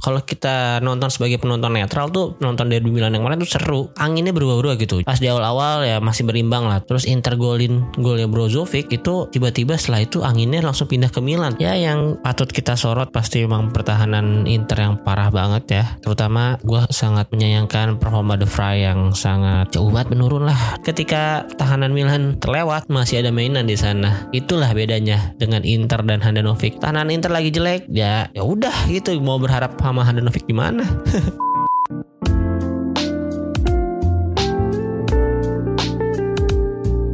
kalau kita nonton sebagai penonton netral tuh nonton dari Milan yang kemarin tuh seru. Anginnya berubah-ubah gitu. Pas di awal-awal ya masih berimbang lah. Terus Inter golin golnya Brozovic itu tiba-tiba setelah itu anginnya langsung pindah ke Milan. Ya yang patut kita sorot pasti memang pertahanan Inter yang parah banget ya. Terutama gue sangat menyayangkan performa De Vrij yang sangat jauh menurun lah. Ketika tahanan Milan terlewat masih ada mainan di sana. Itulah bedanya dengan Inter dan Handanovic. Tahanan Inter lagi jelek ya ya udah gitu. Mau berharap sama Handanovic gimana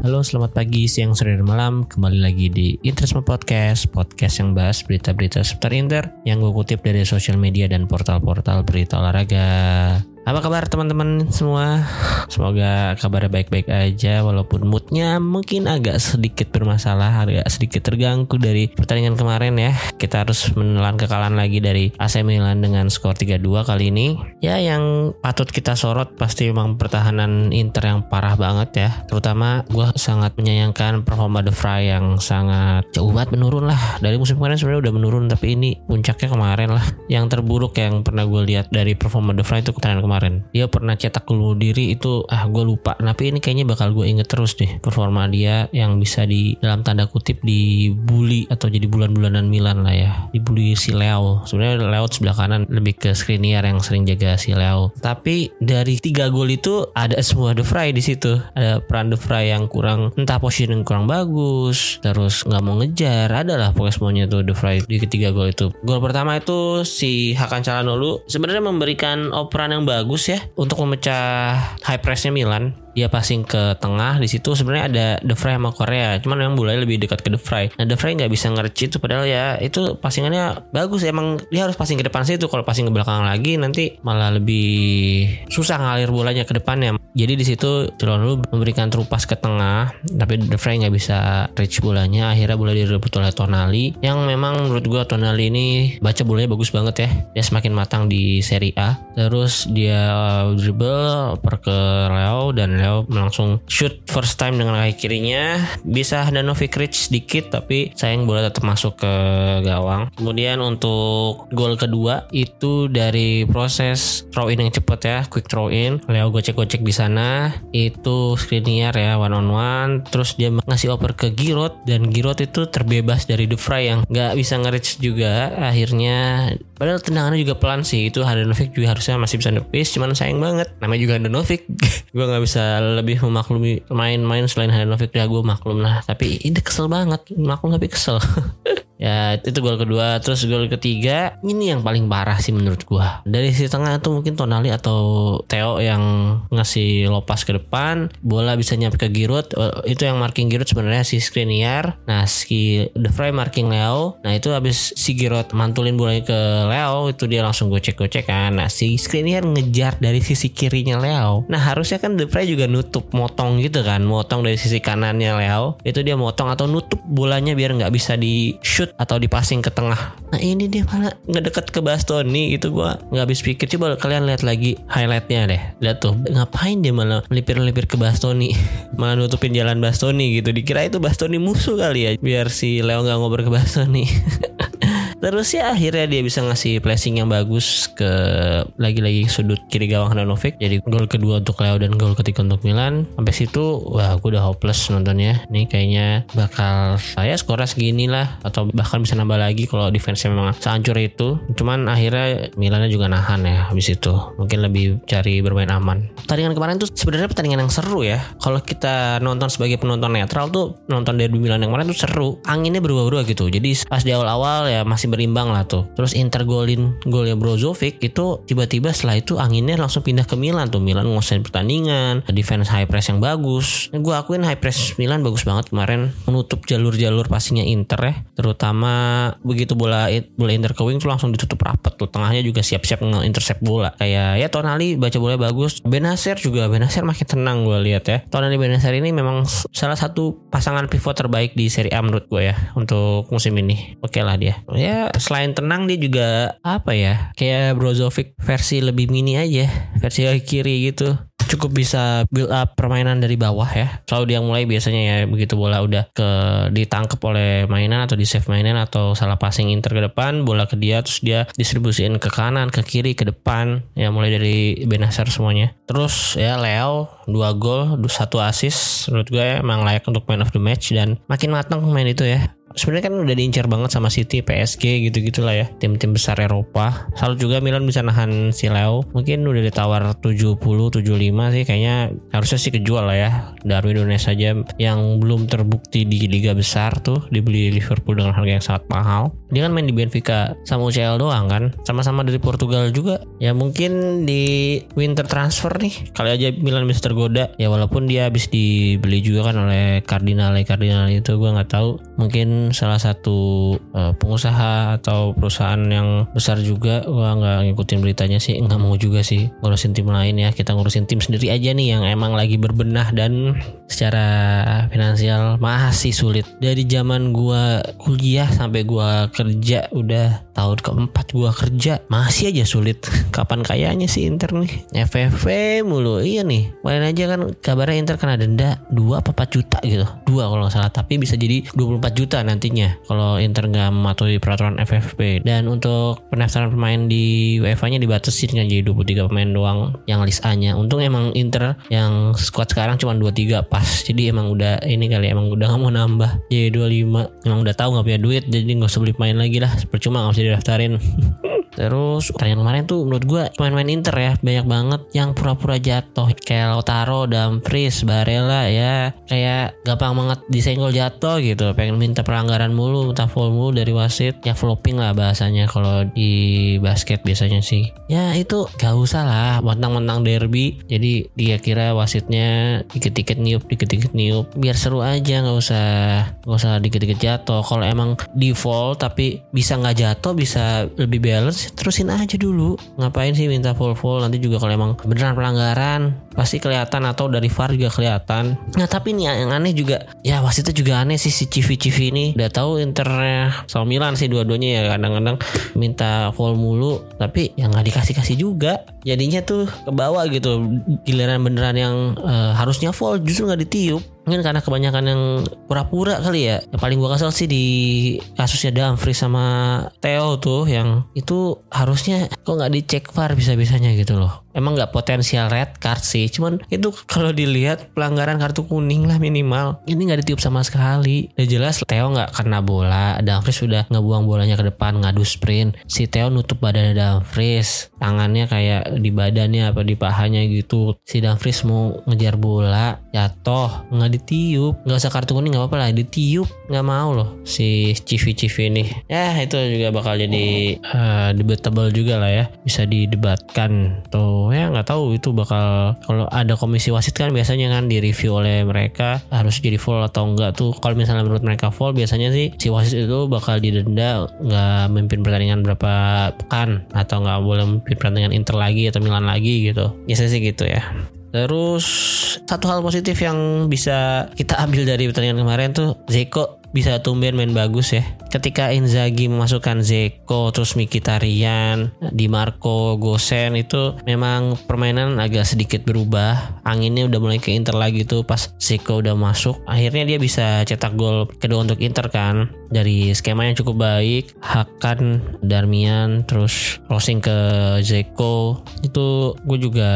Halo, selamat pagi, siang, sore, dan malam. Kembali lagi di Interisme Podcast, podcast yang bahas berita-berita seputar Inter yang gue kutip dari sosial media dan portal-portal berita olahraga. Apa kabar teman-teman semua? Semoga kabarnya baik-baik aja walaupun moodnya mungkin agak sedikit bermasalah, agak sedikit terganggu dari pertandingan kemarin ya. Kita harus menelan kekalahan lagi dari AC Milan dengan skor 3-2 kali ini. Ya yang patut kita sorot pasti memang pertahanan Inter yang parah banget ya. Terutama gue sangat menyayangkan performa De Vrij yang sangat jauh banget menurun lah. Dari musim kemarin sebenarnya udah menurun tapi ini puncaknya kemarin lah. Yang terburuk yang pernah gue lihat dari performa De Vrij itu pertandingan kemarin kemarin. Dia pernah cetak bunuh diri itu ah gue lupa. Tapi ini kayaknya bakal gue inget terus deh performa dia yang bisa di dalam tanda kutip dibully atau jadi bulan-bulanan Milan lah ya. Dibully si Leo. Sebenarnya Leo sebelah kanan lebih ke Skriniar yang sering jaga si Leo. Tapi dari tiga gol itu ada semua De Vrij di situ. Ada peran De Vrij yang kurang entah positioning kurang bagus terus nggak mau ngejar. Adalah pokoknya semuanya tuh De Vrij di ketiga gol itu. Gol pertama itu si Hakan Calhanoglu sebenarnya memberikan operan yang bagus bagus ya untuk memecah high pressnya Milan dia passing ke tengah di situ sebenarnya ada De Vrij sama Korea cuman memang bolanya lebih dekat ke De Vrij nah De Vrij nggak bisa ngerci itu padahal ya itu passingannya bagus. Emang dia harus passing ke depan situ kalau passing ke belakang lagi nanti malah lebih susah ngalir bolanya ke depannya. Jadi di situ lu memberikan terupas ke tengah tapi De Vrij nggak bisa reach bolanya. Akhirnya bola direbut oleh Tonali yang memang menurut gua Tonali ini baca bolanya bagus banget ya. Dia semakin matang di Serie A. Terus dia dribble per ke Leo dan Leo Leo langsung shoot first time dengan kaki kirinya. Bisa Danovic reach sedikit tapi sayang bola tetap masuk ke gawang. Kemudian untuk gol kedua itu dari proses throw in yang cepet ya quick throw in Leo gocek-gocek di sana. Itu Skriniar ya one on one terus dia ngasih oper ke Giroud dan Giroud itu terbebas dari De Vrij yang nggak bisa nge-reach juga. Akhirnya padahal tendangannya juga pelan sih. Itu Handanovic juga harusnya masih bisa nepis cuman sayang banget. Namanya juga Handanovic gue nggak bisa lebih memaklumi main-main selain Handanovic ya gue maklum lah. Tapi ini kesel banget. Maklum tapi kesel Ya itu gol kedua. Terus gol ketiga Ini yang paling parah sih menurut gua. Dari sisi tengah itu mungkin Tonali atau Theo yang ngasih lopas ke depan Bola bisa nyampe ke Giroud. Eh, Itu yang marking Giroud sebenarnya si Skriniar. Nah si The Fry marking Leo. Nah itu habis si Giroud mantulin bolanya ke Leo Itu dia langsung gocek-gocek kan Nah si Skriniar ngejar dari sisi kirinya Leo. Nah harusnya kan The Fry juga nutup Motong gitu kan. Motong dari sisi kanannya Leo. Itu dia motong atau nutup bolanya biar nggak bisa di shoot shoot atau passing ke tengah. Nah ini dia malah ngedeket ke Bastoni itu gue nggak habis pikir. Coba kalian lihat lagi highlightnya deh. Lihat tuh ngapain dia malah melipir-melipir ke Bastoni, malah nutupin jalan Bastoni gitu. Dikira itu Bastoni musuh kali ya, biar si Leo nggak ngobrol ke Bastoni. Terus ya akhirnya dia bisa ngasih placing yang bagus ke lagi-lagi sudut kiri gawang Handanovic. Jadi gol kedua untuk Leo dan gol ketiga untuk Milan. Sampai situ wah gue udah hopeless nontonnya. Ini kayaknya bakal saya skornya segini lah atau bahkan bisa nambah lagi kalau defense-nya memang sehancur itu. Cuman akhirnya Milannya juga nahan ya habis itu. Mungkin lebih cari bermain aman. Pertandingan kemarin tuh sebenarnya pertandingan yang seru ya. Kalau kita nonton sebagai penonton netral tuh nonton dari Milan yang kemarin tuh seru. Anginnya berubah-ubah gitu. Jadi pas di awal-awal ya masih masih berimbang lah tuh. Terus Inter golin golnya Brozovic itu tiba-tiba setelah itu anginnya langsung pindah ke Milan tuh. Milan nguasain pertandingan, defense high press yang bagus. Gue akuin high press Milan bagus banget kemarin menutup jalur-jalur passingnya Inter ya. Terutama begitu bola bola Inter ke wing tuh langsung ditutup rapet tuh. Tengahnya juga siap-siap nge-intercept bola. Kayak ya Tonali baca bola bagus. Benacer juga Benacer makin tenang gue lihat ya. Tonali Benacer ini memang salah satu pasangan pivot terbaik di Serie A menurut gue ya untuk musim ini. Oke okay lah dia. Ya selain tenang dia juga apa ya kayak Brozovic versi lebih mini aja versi kiri gitu cukup bisa build up permainan dari bawah ya. Selalu dia mulai biasanya ya begitu bola udah ke ditangkap oleh mainan atau di save mainan atau salah passing Inter ke depan, bola ke dia terus dia distribusiin ke kanan, ke kiri, ke depan ya mulai dari Benacer semuanya. Terus ya Leo dua gol, satu assist menurut gue emang layak untuk man of the match dan makin matang main itu ya sebenarnya kan udah diincar banget sama City, PSG gitu-gitu lah ya. Tim-tim besar Eropa. Selalu juga Milan bisa nahan si Leo. Mungkin udah ditawar 70, 75 sih kayaknya harusnya sih kejual lah ya. Darwin Nunes saja yang belum terbukti di liga besar tuh dibeli Liverpool dengan harga yang sangat mahal. Dia kan main di Benfica sama UCL doang kan. Sama-sama dari Portugal juga. Ya mungkin di winter transfer nih kali aja Milan bisa tergoda. Ya walaupun dia habis dibeli juga kan oleh Cardinale Cardinale itu gue nggak tahu. Mungkin salah satu uh, pengusaha atau perusahaan yang besar juga. Gua nggak ngikutin beritanya sih nggak mau juga sih ngurusin tim lain ya. Kita ngurusin tim sendiri aja nih yang emang lagi berbenah dan secara finansial masih sulit. Dari zaman gua kuliah sampai gua kerja udah tahun keempat gua kerja masih aja sulit. Kapan kayaknya sih Inter nih? FFV mulu. Iya nih main aja kan kabarnya Inter kena denda 2 apa 4 juta gitu. Dua kalau nggak salah tapi bisa jadi 24 juta nantinya kalau Inter nggak mematuhi peraturan FFP dan untuk pendaftaran pemain di UEFA nya dibatasi dengan jadi 23 pemain doang yang list A nya untung emang Inter yang squad sekarang cuma 23 pas. Jadi emang udah ini kali emang udah nggak mau nambah. Jadi 25 emang udah tahu nggak punya duit jadi nggak usah beli pemain lagi lah. Percuma nggak usah didaftarin Terus pertandingan kemarin tuh menurut gue pemain-pemain Inter ya banyak banget yang pura-pura jatuh. Kayak Lautaro, Dumfries, Barella ya. Kayak gampang banget disenggol jatuh gitu. Pengen minta pelanggaran mulu minta foul mulu dari wasit. Ya flopping lah bahasanya kalau di basket biasanya sih. Ya itu gak usah lah mentang-mentang derby. Jadi dia kira wasitnya dikit-dikit niup dikit-dikit niup. Biar seru aja nggak usah nggak usah dikit-dikit jatuh. Kalau emang default tapi bisa nggak jatuh bisa lebih balance terusin aja dulu. Ngapain sih minta full full nanti juga kalau emang beneran pelanggaran pasti kelihatan atau dari VAR juga kelihatan. Nah tapi nih yang aneh juga ya wasitnya juga aneh sih si Civi Civi ini. Udah tahu internya sama Milan sih dua-duanya ya kadang-kadang minta full mulu tapi yang nggak dikasih kasih juga. Jadinya tuh ke bawah gitu giliran beneran yang uh, harusnya full justru nggak ditiup. Mungkin karena kebanyakan yang pura-pura kali ya. Yang paling gua kesel sih di kasusnya Dumfries sama Theo tuh yang itu harusnya kok nggak dicek VAR bisa-bisanya gitu loh emang nggak potensial red card sih cuman itu kalau dilihat pelanggaran kartu kuning lah minimal. Ini nggak ditiup sama sekali. Udah jelas Theo nggak kena bola. Dumfries sudah ngebuang bolanya ke depan ngadu sprint. Si Theo nutup badannya Dumfries. Tangannya kayak di badannya apa di pahanya gitu. Si Dumfries mau ngejar bola jatuh nggak ditiup. Nggak usah kartu kuning nggak apa-apa lah. Ditiup nggak mau loh si Civi Civi ini. Ya itu juga bakal jadi uh, debatable juga lah ya. Bisa didebatkan. Tuh ya nggak tahu. Itu bakal kalau ada komisi wasit kan biasanya kan di review oleh mereka. Harus jadi full atau enggak tuh. Kalau misalnya menurut mereka full biasanya sih si wasit itu bakal didenda. Nggak memimpin pertandingan berapa pekan. Atau nggak boleh memimpin pertandingan Inter lagi atau Milan lagi gitu. Biasanya sih gitu ya Terus satu hal positif yang bisa kita ambil dari pertandingan kemarin tuh Zeko bisa tumben main bagus ya. Ketika Inzaghi memasukkan Zeko terus Mkhitaryan, Di Marco, Gosen itu memang permainan agak sedikit berubah. Anginnya udah mulai ke Inter lagi tuh pas Zeko udah masuk. Akhirnya dia bisa cetak gol kedua untuk Inter kan. Dari skema yang cukup baik, Hakan, Darmian, terus crossing ke Zeko. Itu gue juga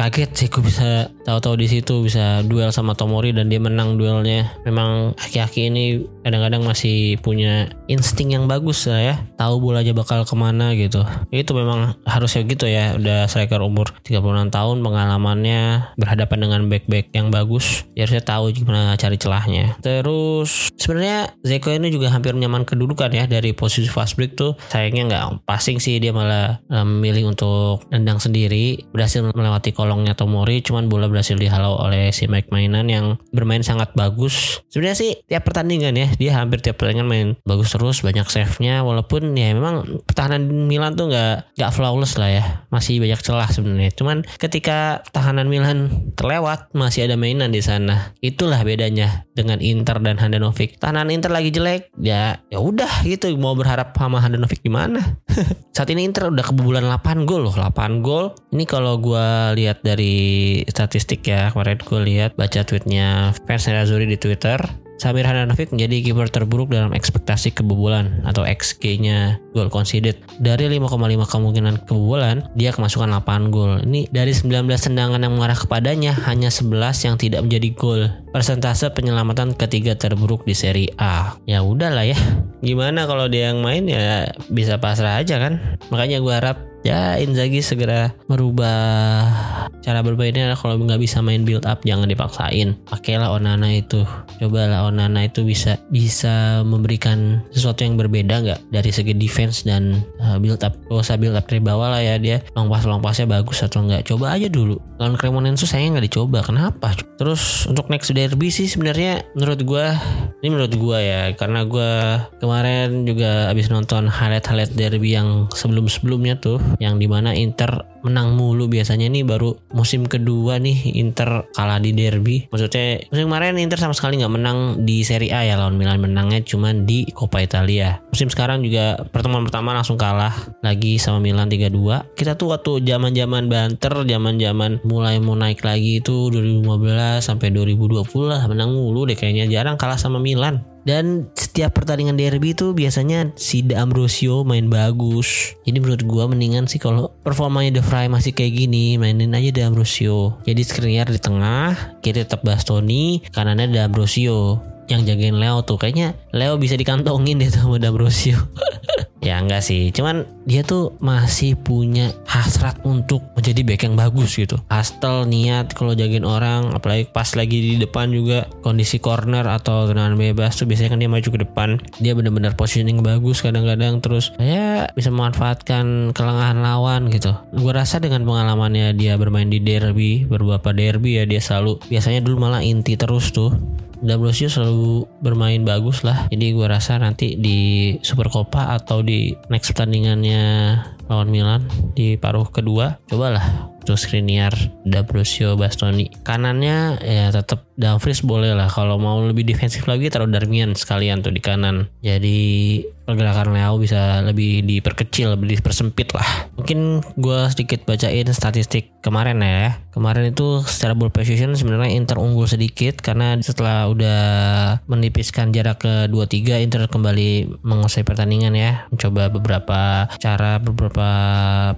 kaget Zeko bisa tahu-tahu di situ bisa duel sama Tomori dan dia menang duelnya. Memang aki-aki ini kadang-kadang masih punya insting yang bagus lah ya. Tahu bolanya bakal ke mana gitu. Itu memang harusnya gitu ya udah striker umur 36 tahun pengalamannya berhadapan dengan back-back yang bagus ya harusnya tahu gimana cari celahnya. Terus sebenarnya Zeko ini juga hampir nyaman kedudukan ya dari posisi fast break tuh. Sayangnya nggak passing sih dia malah memilih untuk nendang sendiri berhasil melewati kolongnya Tomori cuman bola berhasil dihalau oleh si Mike Mainan yang bermain sangat bagus. Sebenarnya sih tiap pertandingan ya ya. Dia hampir tiap pertandingan main bagus terus banyak save-nya. Walaupun ya memang pertahanan Milan tuh nggak nggak flawless lah ya. Masih banyak celah sebenarnya. Cuman ketika tahanan Milan terlewat masih ada mainan di sana. Itulah bedanya dengan Inter dan Handanovic. Tahanan Inter lagi jelek ya ya udah gitu. Mau berharap sama Handanovic gimana? Saat ini Inter udah kebobolan 8 gol loh 8 gol. Ini kalau gue lihat dari statistik ya kemarin gue lihat baca tweetnya fans Nerazzurri di Twitter Samir Handanovic menjadi kiper terburuk dalam ekspektasi kebobolan atau XG-nya goal conceded. Dari 5,5 kemungkinan kebobolan, dia kemasukan 8 gol. Ini dari 19 tendangan yang mengarah kepadanya, hanya 11 yang tidak menjadi gol. Persentase penyelamatan ketiga terburuk di Serie A. Ya udahlah ya. Gimana kalau dia yang main ya bisa pasrah aja kan. Makanya gue harap ya Inzaghi segera merubah cara bermainnya kalau nggak bisa main build up jangan dipaksain. Pakailah Onana itu. Cobalah Onana itu bisa bisa memberikan sesuatu yang berbeda nggak? Dari segi defense dan uh, build up. Gak usah build up dari bawah lah ya dia. Long pass long passnya bagus atau enggak coba aja dulu. Lawan Cremonense saya nggak dicoba. Kenapa? Terus untuk next derby sih sebenarnya menurut gue ini menurut gue ya. Karena gue kemarin juga abis nonton highlight-highlight derby yang sebelum-sebelumnya tuh yang di mana Inter menang mulu biasanya nih baru musim kedua nih Inter kalah di derby. Maksudnya musim kemarin Inter sama sekali nggak menang di Serie A ya lawan Milan menangnya cuma di Coppa Italia. Musim sekarang juga pertemuan pertama langsung kalah lagi sama Milan 3-2 kita tuh waktu zaman zaman banter zaman zaman mulai mau naik lagi itu 2015 sampai 2020 lah menang mulu deh kayaknya. Jarang kalah sama Milan dan setiap pertandingan derby itu biasanya si De Ambrosio main bagus. Jadi menurut gua mendingan sih kalau performanya De Vrij masih kayak gini, mainin aja De Ambrosio. Jadi Skriniar di tengah, kiri tetap Bastoni, kanannya De Ambrosio yang jagain Leo tuh. Kayaknya Leo bisa dikantongin deh sama D'Ambrosio. Ya enggak sih. Cuman dia tuh masih punya hasrat untuk menjadi back yang bagus gitu. Astel niat kalau jagain orang apalagi pas lagi di depan juga kondisi corner atau tendangan bebas tuh biasanya kan dia maju ke depan. Dia benar-benar positioning bagus kadang-kadang terus ya bisa memanfaatkan kelengahan lawan gitu. Gue rasa dengan pengalamannya dia bermain di derby beberapa derby ya dia selalu biasanya dulu malah inti terus tuh D'Ambrosio selalu bermain bagus lah. Jadi gue rasa nanti di Super Copa atau di next pertandingannya lawan Milan di paruh kedua, cobalah tuh Skriniar, D'Ambrosio, Bastoni. Kanannya ya tetap Dumfries boleh lah. Kalau mau lebih defensif lagi taruh Darmian sekalian tuh di kanan. Jadi pergerakan Leo bisa lebih diperkecil, lebih dipersempit lah. Mungkin gue sedikit bacain statistik kemarin ya. Kemarin itu secara ball position sebenarnya Inter unggul sedikit karena setelah udah menipiskan jarak ke 2-3 Inter kembali menguasai pertandingan ya. Mencoba beberapa cara, beberapa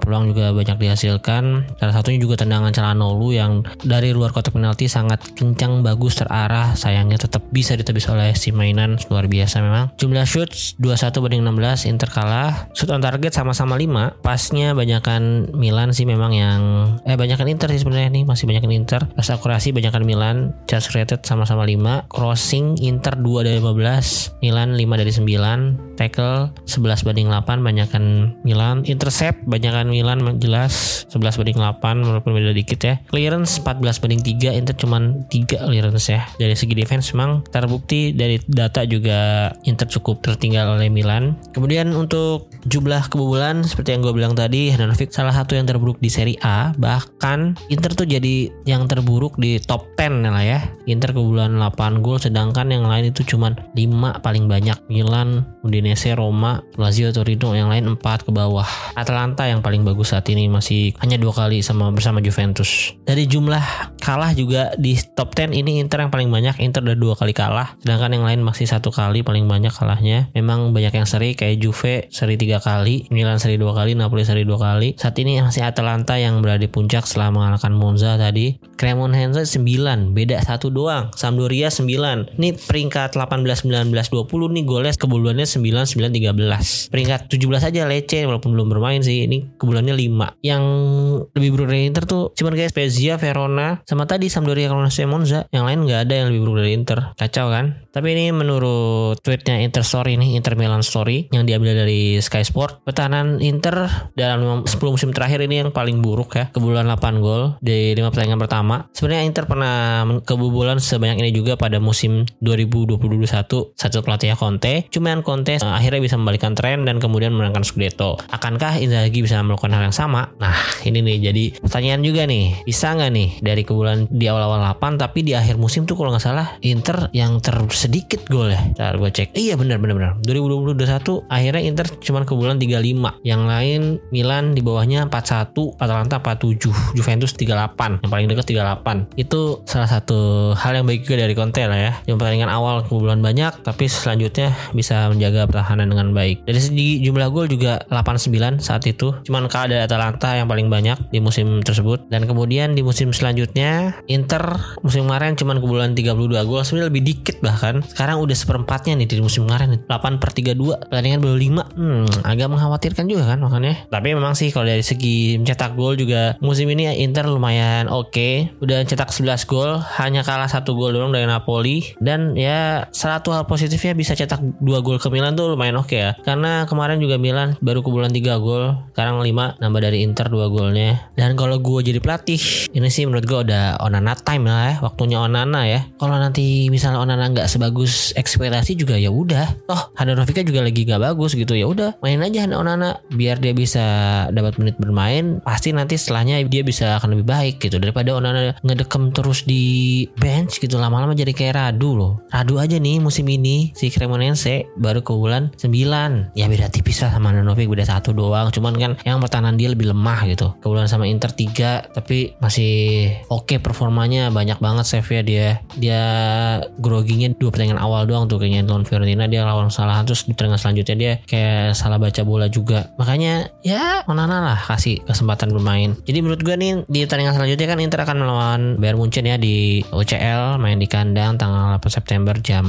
peluang juga banyak dihasilkan. Salah satunya juga tendangan Calhanoglu yang dari luar kotak penalti sangat kencang, bagus, terarah. Sayangnya tetap bisa ditebis oleh si mainan luar biasa memang. Jumlah shoot 21 banding 16 Inter kalah. Shoot on target sama-sama 5. Pasnya banyakan Milan sih memang yang eh banyakan Inter sih sebenarnya nih, masih banyakan Inter. Pas akurasi banyakan Milan, chance created sama-sama 5. Crossing Inter 2 dari 15, Milan 5 dari 9. Tackle 11 banding 8 banyakan Milan. Intercept banyakan Milan jelas 11 banding 8 walaupun beda dikit ya. Clearance 14 banding 3 Inter cuman 3 clearance ya. Dari segi defense memang terbukti dari data juga Inter cukup tertinggal oleh Milan. Kemudian untuk jumlah kebobolan seperti yang gue bilang tadi Handanovic salah satu yang terburuk di Serie A. Bahkan Inter tuh jadi yang terburuk di top 10 lah ya. Inter kebobolan 8 gol sedangkan yang lain itu cuman 5 paling banyak. Milan, Udinese, Roma, Lazio, Torino yang lain 4 ke bawah. Atalanta yang paling bagus saat ini masih hanya dua kali sama bersama Juventus. Dari jumlah kalah juga di top 10 ini Inter yang paling banyak. Inter udah dua kali kalah sedangkan yang lain masih satu kali paling banyak kalahnya. Memang banyak yang seri kayak Juve seri tiga kali Milan seri dua kali Napoli seri dua kali. Saat ini masih Atalanta yang berada di puncak setelah mengalahkan Monza tadi. Cremonese 9 beda satu doang. Sampdoria 9 ini peringkat 18 19 20 nih golnya kebobolannya 9 9 13 peringkat 17 aja Lecce walaupun belum bermain sih. Ini kebobolannya 5 yang lebih buruk dari Inter tuh cuman kayak Spezia Verona sama tadi Sampdoria Cremonese Monza. Yang lain nggak ada yang lebih buruk dari Inter. Kacau kan? Tapi ini menurut tweetnya Inter Story nih Inter Milan story yang diambil dari Sky Sport. Pertahanan Inter dalam 10 musim terakhir ini yang paling buruk ya. Kebobolan 8 gol di 5 pertandingan pertama. Sebenarnya Inter pernah kebobolan sebanyak ini juga pada musim 2020-2021 satu pelatih Conte. Cuman Conte uh, akhirnya bisa membalikkan tren dan kemudian menangkan Scudetto. Akankah Inzaghi bisa melakukan hal yang sama? Nah, ini nih jadi pertanyaan juga nih. Bisa nggak nih dari kebobolan di awal-awal 8 tapi di akhir musim tuh kalau nggak salah Inter yang tersedikit gol ya. Ntar gue cek. Iya benar benar benar. 2021 akhirnya Inter cuma kebobolan 35. Yang lain Milan di bawahnya 41, Atalanta 47, Juventus 38. Yang paling dekat 38. Itu salah satu hal yang baik juga dari Conte lah ya. Yang pertandingan awal kebobolan banyak tapi selanjutnya bisa menjaga pertahanan dengan baik. Dari segi jumlah gol juga 89 saat itu. Cuman kalah dari Atalanta yang paling banyak di musim tersebut. Dan kemudian di musim selanjutnya Inter musim kemarin cuma kebobolan 32 gol. Sebenarnya lebih dikit bahkan. Sekarang udah seperempatnya nih di musim kemarin 8 per 32 pertandingan baru 5 hmm, agak mengkhawatirkan juga kan makanya tapi memang sih kalau dari segi mencetak gol juga musim ini Inter lumayan oke. Udah cetak 11 gol hanya kalah satu gol doang dari Napoli. Dan ya satu hal positifnya bisa cetak 2 gol ke Milan tuh lumayan oke ya. Karena kemarin juga Milan baru kebobolan 3 gol sekarang 5 nambah dari Inter 2 golnya. Dan kalau gue jadi pelatih ini sih menurut gue udah Onana time lah ya waktunya Onana ya. Kalau nanti misalnya Onana nggak sebagus ekspektasi juga ya udah. Toh Handanovic juga lagi nggak bagus gitu. Ya udah main aja Onana biar dia bisa dapat menit bermain. Pasti nanti setelahnya dia bisa akan lebih baik gitu. Daripada Onana ngedekem terus di bench gitu lama-lama jadi kayak Radu loh. Radu aja nih musim ini si Cremonense baru ke bulan 9 ya beda tipis lah sama Handanovic beda satu doang. Cuman kan yang pertahanan dia lebih lemah gitu. Kebulan sama Inter 3 tapi masih oke okay performanya. Banyak banget save ya dia. Dia groginya dua pertandingan awal doang tuh kayaknya lawan Fiorentina. Dia lawan salah terus di pertandingan selanjutnya dia kayak salah baca bola juga. Makanya ya Onana lah kasih kesempatan bermain. Jadi menurut gue nih di pertandingan selanjutnya kan Inter akan melawan Bayern Munchen ya di UCL main di kandang tanggal 8 September jam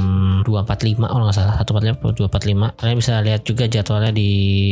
2.45 kalau nggak salah 1.45 2.45 kalian bisa lihat juga jadwalnya di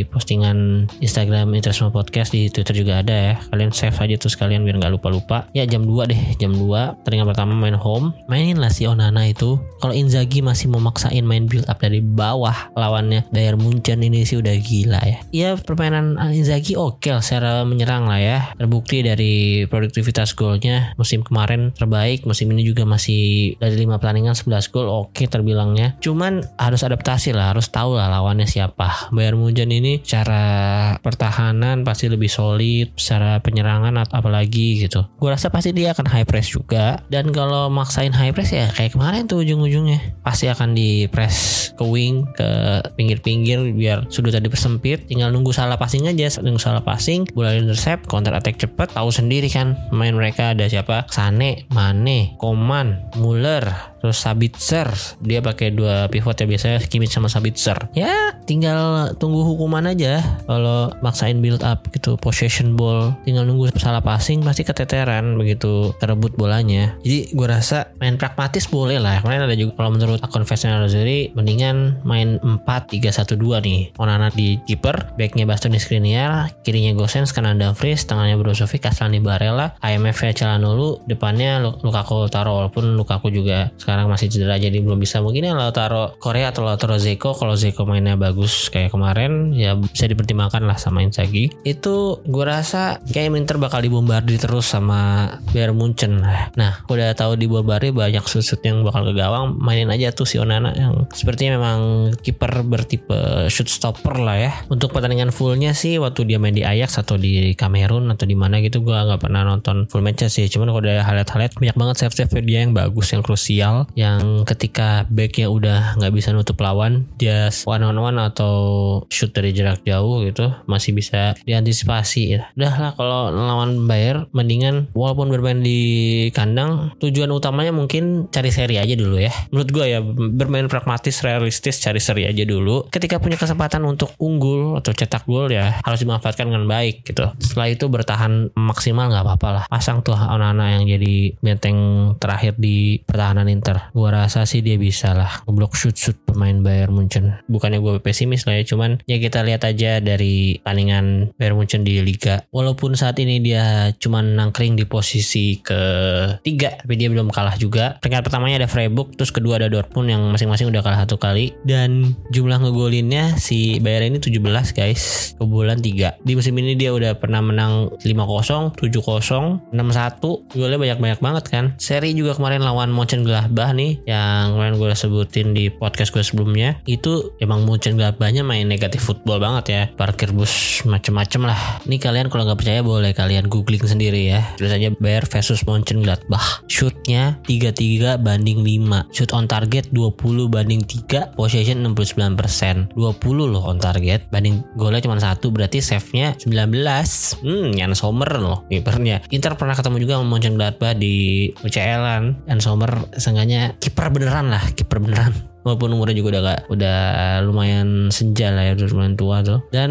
postingan Instagram Interisme Podcast di Twitter juga ada ya. Kalian save aja tuh sekalian biar nggak lupa-lupa. Ya jam 2 deh jam 2 pertandingan pertama main home. Mainin lah si Onana itu. Kalau Inzaghi masih memaksain main build up dari bawah lawannya. Bayern Munchen ini sih udah gila ya. Ya permainan Inzaghi oke okay secara menyerang lah ya. Terbukti dari produktivitas golnya. Musim kemarin terbaik musim ini juga masih dari 5 pertandingan 11 gol oke terbilangnya. Cuman harus adaptasi lah harus tahu lah lawannya siapa. Bayern Munchen ini cara pertahanan pasti lebih solid secara penyerangan atau apalagi gitu. Gue rasa pasti dia akan high press juga. Dan kalau maksain high press ya kayak kemarin tuh ujung-ujungnya. Pasti akan di press ke wing ke pinggir-pinggir biar sudutnya dipersempit tinggal nunggu salah passing aja. Nunggu salah passing bola intercept counter attack cepet. Tahu sendiri kan main mereka ada siapa? Sane Mane Koman Muller terus Sabitzer dia pakai dua pivot ya biasanya Kimmich sama Sabitzer ya tinggal tunggu hukuman aja. Kalau maksain build up gitu possession ball tinggal nunggu salah passing pasti keteteran begitu terebut bolanya. Jadi gue rasa main pragmatis boleh lah. Kemarin ada juga kalau menurut akun Festina Rosary mendingan main 4-3-1-2 nih. Onana di keeper backnya Bastoni Skriniar kirinya Gosens kanan Dumfries tengahnya Brozovic Aslani Barella IMF nya Calhanoglu depannya Lukaku Taro walaupun Lukaku juga sekarang sekarang masih cedera jadi belum bisa. Mungkin ya Lautaro Korea atau Lautaro Zeko kalau Zeko mainnya bagus kayak kemarin ya bisa dipertimbangkan lah sama Inzaghi. Itu gue rasa kayak Inter bakal dibombardir terus sama Bayern Munchen. Nah udah tahu dibombardir banyak susut yang bakal ke gawang mainin aja tuh si Onana yang sepertinya memang kiper bertipe shoot stopper lah ya. Untuk pertandingan fullnya sih waktu dia main di Ajax atau di Kamerun atau di mana gitu gue nggak pernah nonton full match sih. Cuman kalau ada highlight-highlight banyak banget save-save dia yang bagus yang krusial yang ketika backnya udah nggak bisa nutup lawan dia one on one atau shoot dari jarak jauh gitu masih bisa diantisipasi ya. Udah lah kalau lawan Bayer mendingan walaupun bermain di kandang tujuan utamanya mungkin cari seri aja dulu ya. Menurut gue ya bermain pragmatis realistis cari seri aja dulu. Ketika punya kesempatan untuk unggul atau cetak gol ya harus dimanfaatkan dengan baik gitu. Setelah itu bertahan maksimal nggak apa-apa lah. Pasang tuh anak-anak yang jadi benteng terakhir di pertahanan Inter Inter. Gua rasa sih dia bisa lah ngeblok shoot shoot pemain Bayern Munchen. Bukannya gue pesimis lah ya, cuman ya kita lihat aja dari tandingan Bayern Munchen di Liga. Walaupun saat ini dia cuman nangkring di posisi ketiga, tapi dia belum kalah juga. Peringkat pertamanya ada Freiburg, terus kedua ada Dortmund yang masing-masing udah kalah satu kali. Dan jumlah ngegolinnya si Bayern ini 17 guys, kebobolan 3. Di musim ini dia udah pernah menang 5-0, 7-0, 6-1. Golnya banyak-banyak banget kan. Seri juga kemarin lawan Mönchengladbach nih yang kemarin gue sebutin di podcast gue sebelumnya itu emang Mönchengladbachnya main negatif football banget ya. Parkir bus macem-macem lah. Ini kalian kalau nggak percaya boleh kalian googling sendiri ya. Terus aja Bayer versus Mönchengladbach. Shootnya 33 banding 5 shoot on target 20 banding 3 possession 69% 20 loh on target banding golnya cuma satu berarti save-nya 19 hmm Jan Sommer loh kipernya. Inter pernah ketemu juga sama Mönchengladbach di UCL kan Jan Sommer seenggaknya kiper beneran lah kiper beneran walaupun umurnya juga udah gak, udah lumayan senja lah ya udah lumayan tua tuh. Dan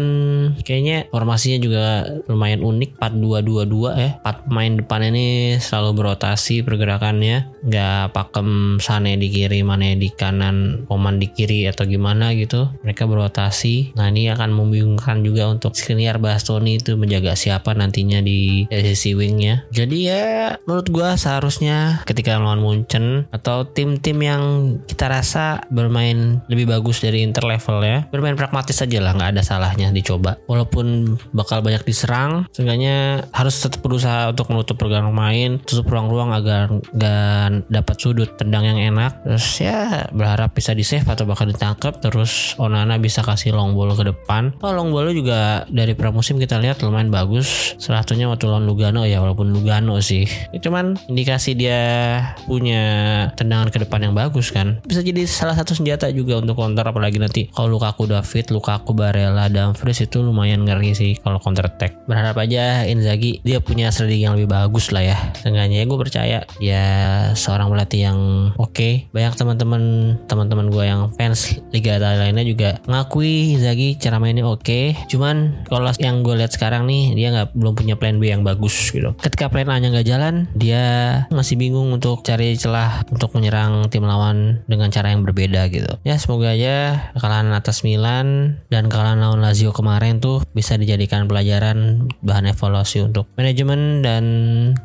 kayaknya formasinya juga lumayan unik 4-2-2-2 ya. 4 pemain depan ini selalu berotasi pergerakannya. Nggak pakem Sane di kiri Mane di kanan Oman di kiri atau gimana gitu. Mereka berotasi. Nah ini akan membingungkan juga untuk Skriniar Bastoni itu menjaga siapa nantinya di sisi wingnya. Jadi ya menurut gua seharusnya ketika lawan Munchen atau tim-tim yang kita rasa bermain lebih bagus dari Inter level ya. Bermain pragmatis aja lah nggak ada salahnya dicoba. Walaupun bakal banyak diserang seenggaknya harus tetap berusaha untuk menutup pergerakan main tutup ruang-ruang agar nggak dapat sudut tendang yang enak. Terus ya berharap bisa di save atau bahkan ditangkap terus Onana bisa kasih long ball ke depan. Oh long ball juga dari pramusim kita lihat lumayan bagus. Salah satunya waktu lawan Lugano ya walaupun Lugano sih. Ya, cuman indikasi dia punya tendangan ke depan yang bagus kan. Bisa jadi salah satu senjata juga untuk counter apalagi nanti kalau Lukaku David, Lukaku Barella, Dumfries itu lumayan ngeri sih kalau counter attack. Berharap aja Inzaghi dia punya strategi yang lebih bagus lah ya. Seenggaknya ya gue percaya dia seorang pelatih yang oke. Okay. Banyak teman-teman teman-teman gue yang fans Liga Italia lainnya juga ngakui Inzaghi cara mainnya oke. Okay. Cuman kalau yang gue lihat sekarang nih dia nggak belum punya plan B yang bagus gitu. Ketika plan A nya nggak jalan, dia masih bingung untuk cari celah untuk menyerang tim lawan dengan cara yang berbeda berbeda gitu. Ya semoga aja kekalahan atas Milan dan kekalahan lawan Lazio kemarin tuh bisa dijadikan pelajaran bahan evaluasi untuk manajemen dan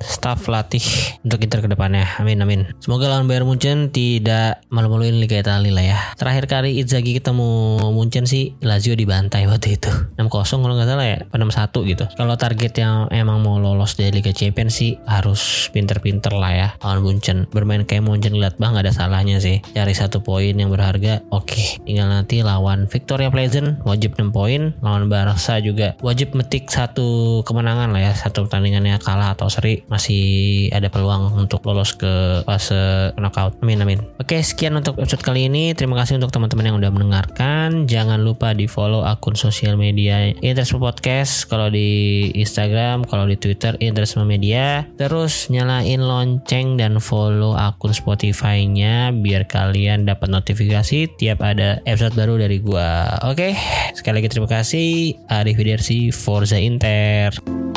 staff latih untuk Inter ke depannya. Amin amin. Semoga lawan Bayern Munchen tidak malu-maluin Liga Italia lah ya. Terakhir kali Inzaghi ketemu Munchen sih Lazio dibantai waktu itu. 6-0 kalau nggak salah ya, 6-1 gitu. Kalau target yang emang mau lolos dari Liga Champions sih harus pinter-pinter lah ya lawan Munchen. Bermain kayak Munchen lihat bang nggak ada salahnya sih. Cari satu poin poin yang berharga. Oke okay. tinggal nanti lawan Victoria Pleasant wajib 6 poin. Lawan Barca juga wajib metik satu kemenangan lah ya satu pertandingannya kalah atau seri. Masih ada peluang untuk lolos ke fase knockout. Amin amin. Oke okay, sekian untuk episode kali ini. Terima kasih untuk teman-teman yang udah mendengarkan. Jangan lupa di follow akun sosial media Interest Podcast. Kalau di Instagram kalau di Twitter Interest Media. Terus nyalain lonceng dan follow akun Spotify-nya biar kalian notifikasi tiap ada episode baru dari gua. Oke, sekali lagi terima kasih. Arif Widersi Forza Inter.